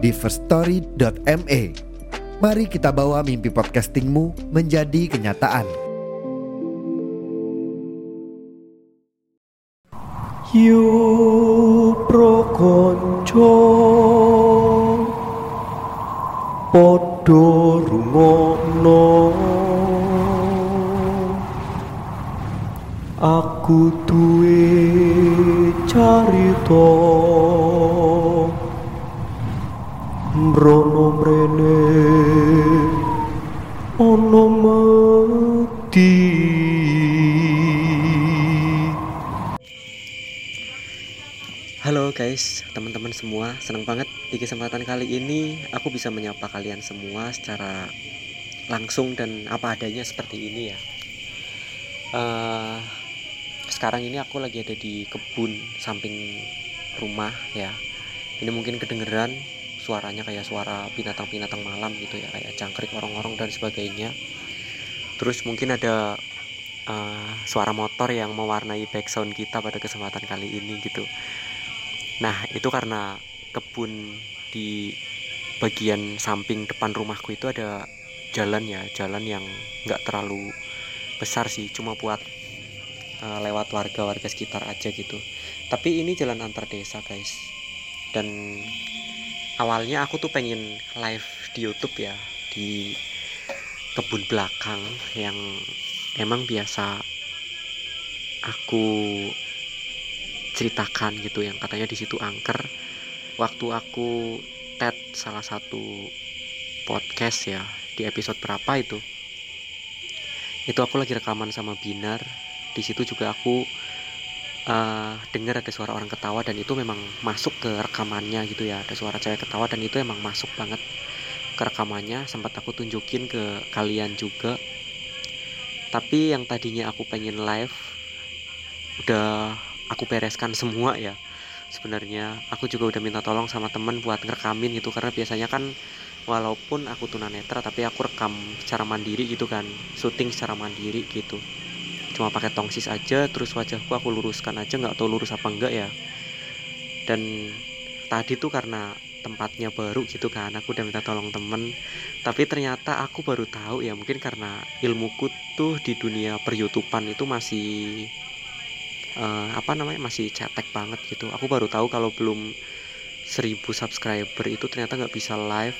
di firststory.me. Mari kita bawa mimpi podcastingmu menjadi kenyataan. Yu prokonco Podo rungono Aku duwe carita Mbrono mrene Ono mati Halo guys, teman-teman semua, senang banget di kesempatan kali ini aku bisa menyapa kalian semua secara langsung dan apa adanya seperti ini ya. Eh, sekarang ini aku lagi ada di kebun samping rumah ya. Ini mungkin kedengeran suaranya kayak suara binatang-binatang malam gitu ya, kayak jangkrik orang-orang dan sebagainya. Terus mungkin ada eh, suara motor yang mewarnai background kita pada kesempatan kali ini gitu. Nah, itu karena kebun di bagian samping depan rumahku itu ada jalan ya, jalan yang nggak terlalu besar sih, cuma buat uh, lewat warga-warga sekitar aja gitu. Tapi ini jalan antar desa, guys. Dan awalnya aku tuh pengen live di YouTube ya, di kebun belakang yang emang biasa aku ceritakan gitu yang katanya di situ angker. Waktu aku tet salah satu podcast ya di episode berapa itu? Itu aku lagi rekaman sama Binar. Di situ juga aku uh, dengar ada suara orang ketawa dan itu memang masuk ke rekamannya gitu ya. Ada suara cewek ketawa dan itu emang masuk banget ke rekamannya. Sempat aku tunjukin ke kalian juga. Tapi yang tadinya aku pengen live udah aku bereskan semua ya. Sebenarnya aku juga udah minta tolong sama temen buat ngerekamin gitu. Karena biasanya kan walaupun aku tunanetra tapi aku rekam secara mandiri gitu kan. Syuting secara mandiri gitu cuma pakai tongsis aja terus wajahku aku luruskan aja nggak tahu lurus apa enggak ya. Dan tadi tuh karena tempatnya baru gitu kan aku udah minta tolong temen. Tapi ternyata aku baru tahu ya mungkin karena ilmuku tuh di dunia per youtuban itu masih uh, apa namanya masih cetek banget gitu. Aku baru tahu kalau belum 1000 subscriber itu ternyata nggak bisa live.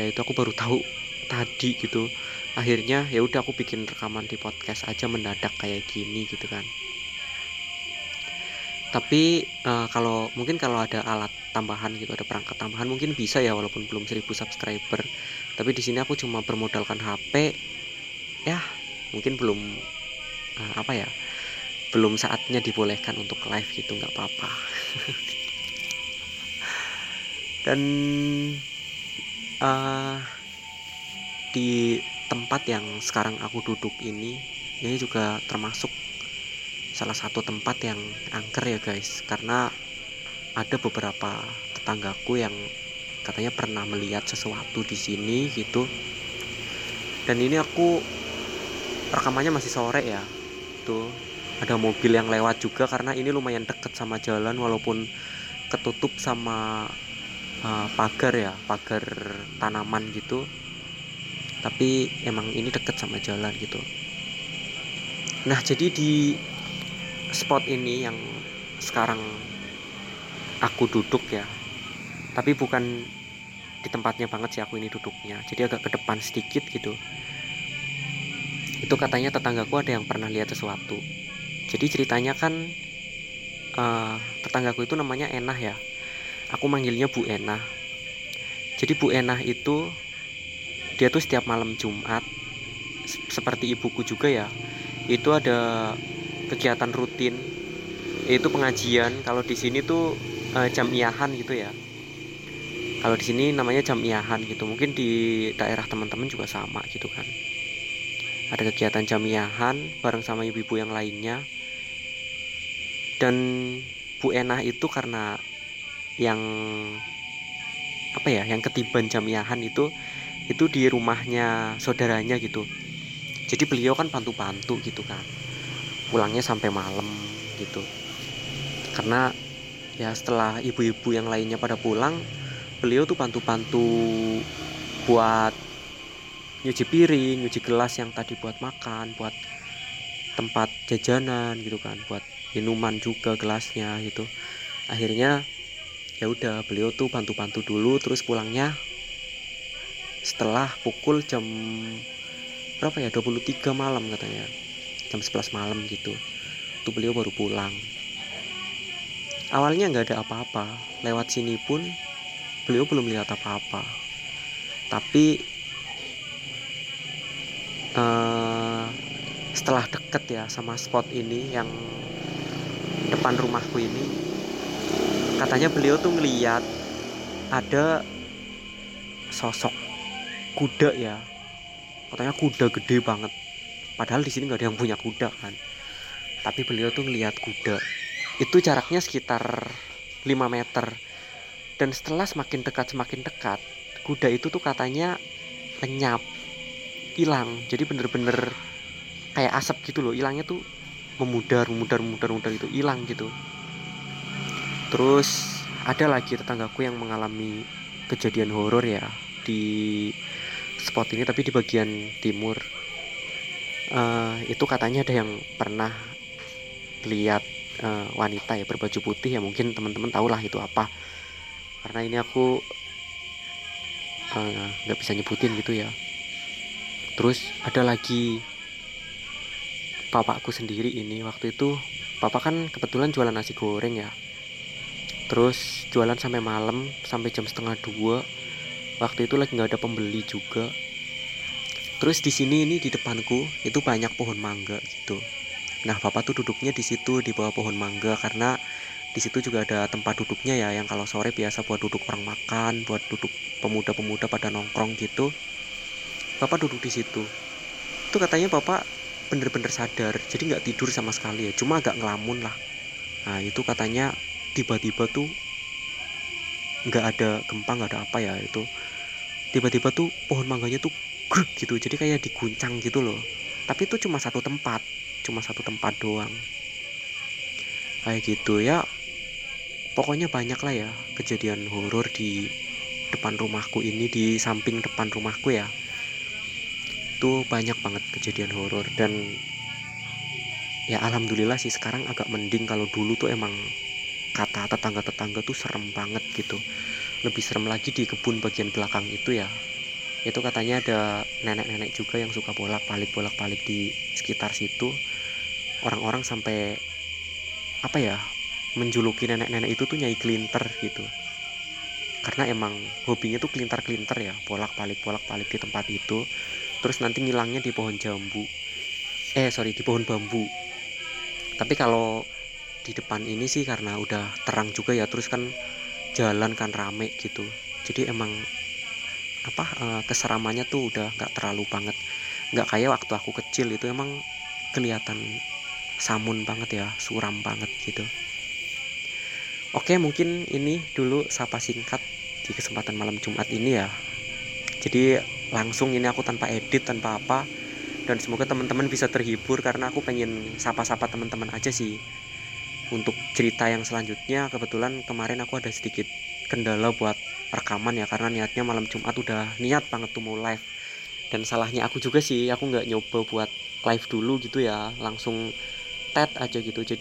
Ya itu aku baru tahu tadi gitu akhirnya ya udah aku bikin rekaman di podcast aja mendadak kayak gini gitu kan. Tapi uh, kalau mungkin kalau ada alat tambahan gitu ada perangkat tambahan mungkin bisa ya walaupun belum 1000 subscriber. Tapi di sini aku cuma bermodalkan HP ya mungkin belum uh, apa ya belum saatnya dibolehkan untuk live gitu nggak apa-apa. Dan uh, di tempat yang sekarang aku duduk ini ini juga termasuk salah satu tempat yang angker ya guys. Karena ada beberapa tetanggaku yang katanya pernah melihat sesuatu di sini gitu. Dan ini aku rekamannya masih sore ya. Tuh ada mobil yang lewat juga karena ini lumayan deket sama jalan walaupun ketutup sama uh, pagar ya pagar tanaman gitu tapi emang ini deket sama jalan gitu. Nah jadi di spot ini yang sekarang aku duduk ya tapi bukan di tempatnya banget sih aku ini duduknya. Jadi agak ke depan sedikit gitu. Itu katanya tetanggaku ada yang pernah lihat sesuatu. Jadi ceritanya kan uh, tetanggaku itu namanya Enah ya. Aku manggilnya Bu Enah. Jadi Bu Enah itu dia tuh setiap malam Jumat seperti ibuku juga ya itu ada kegiatan rutin yaitu pengajian. Kalau di sini tuh uh, jam iahan gitu ya. Kalau di sini namanya jam jamiahan gitu. Mungkin di daerah teman-teman juga sama gitu kan. Ada kegiatan jam jamiahan bareng sama ibu-ibu yang lainnya. Dan Bu Enah itu karena yang apa ya yang ketiban jamiahan itu itu di rumahnya saudaranya gitu. Jadi beliau kan bantu-bantu gitu kan. Pulangnya sampai malam gitu. Karena ya setelah ibu-ibu yang lainnya pada pulang beliau tuh bantu-bantu buat nyuci piring, nyuci gelas yang tadi buat makan, buat tempat jajanan gitu kan, buat minuman juga gelasnya gitu. Akhirnya ya udah beliau tuh bantu-bantu dulu terus pulangnya setelah pukul jam berapa ya 23 malam katanya. Jam 11 malam gitu. Tuh beliau baru pulang. Awalnya nggak ada apa-apa. Lewat sini pun beliau belum lihat apa-apa. Tapi uh, setelah deket ya sama spot ini yang depan rumahku ini katanya beliau tuh ngeliat ada sosok kuda ya. Katanya kuda gede banget. Padahal di sini nggak ada yang punya kuda kan. Tapi beliau tuh ngeliat kuda. Itu jaraknya sekitar 5 meter. Dan setelah semakin dekat semakin dekat kuda itu tuh katanya lenyap hilang. Jadi bener-bener kayak asap gitu loh. Hilangnya tuh memudar memudar memudar memudar itu hilang gitu. Terus ada lagi tetanggaku yang mengalami kejadian horor ya di spot ini tapi di bagian timur. Uh, itu katanya ada yang pernah lihat uh, wanita ya berbaju putih ya mungkin teman-teman tahu lah itu apa. Karena ini aku eh, nggak uh, bisa nyebutin gitu ya. Terus ada lagi bapakku sendiri ini waktu itu papa kan kebetulan jualan nasi goreng ya. Terus jualan sampai malam sampai jam setengah dua waktu itu lagi nggak ada pembeli juga. Terus di sini ini di depanku itu banyak pohon mangga gitu. Nah papa tuh duduknya di situ di bawah pohon mangga karena di situ juga ada tempat duduknya ya yang kalau sore biasa buat duduk orang makan buat duduk pemuda-pemuda pada nongkrong gitu. Bapak duduk di situ. Itu katanya bapak bener-bener sadar jadi nggak tidur sama sekali ya cuma agak ngelamun lah. Nah itu katanya tiba-tiba tuh nggak ada gempa nggak ada apa ya itu tiba-tiba tuh pohon mangganya tuh gruk gitu jadi kayak diguncang gitu loh. Tapi itu cuma satu tempat cuma satu tempat doang. Kayak gitu ya. Pokoknya banyak lah ya kejadian horor di depan rumahku ini di samping depan rumahku ya. Itu banyak banget kejadian horor dan ya alhamdulillah sih sekarang agak mending kalau dulu tuh emang kata tetangga-tetangga tuh serem banget gitu lebih serem lagi di kebun bagian belakang itu ya. Itu katanya ada nenek-nenek juga yang suka bolak-balik bolak-balik di sekitar situ. Orang-orang sampai apa ya menjuluki nenek-nenek itu tuh nyai kelinter gitu. Karena emang hobinya tuh kelintar-kelinter ya bolak-balik bolak-balik di tempat itu. Terus nanti ngilangnya di pohon jambu. Eh sorry di pohon bambu. Tapi kalau di depan ini sih karena udah terang juga ya terus kan jalan kan rame gitu. Jadi emang apa uh, keseramannya tuh udah nggak terlalu banget. Nggak kayak waktu aku kecil itu emang kelihatan samun banget ya suram banget gitu. Oke mungkin ini dulu sapa singkat di kesempatan malam Jumat ini ya. Jadi langsung ini aku tanpa edit tanpa apa. Dan semoga teman-teman bisa terhibur karena aku pengen sapa-sapa teman-teman aja sih Untuk cerita yang selanjutnya kebetulan kemarin aku ada sedikit kendala buat rekaman ya Karena niatnya malam Jumat udah niat banget tuh mau live. Dan salahnya aku juga sih aku nggak nyoba buat live dulu gitu ya Langsung tet aja gitu. Jadi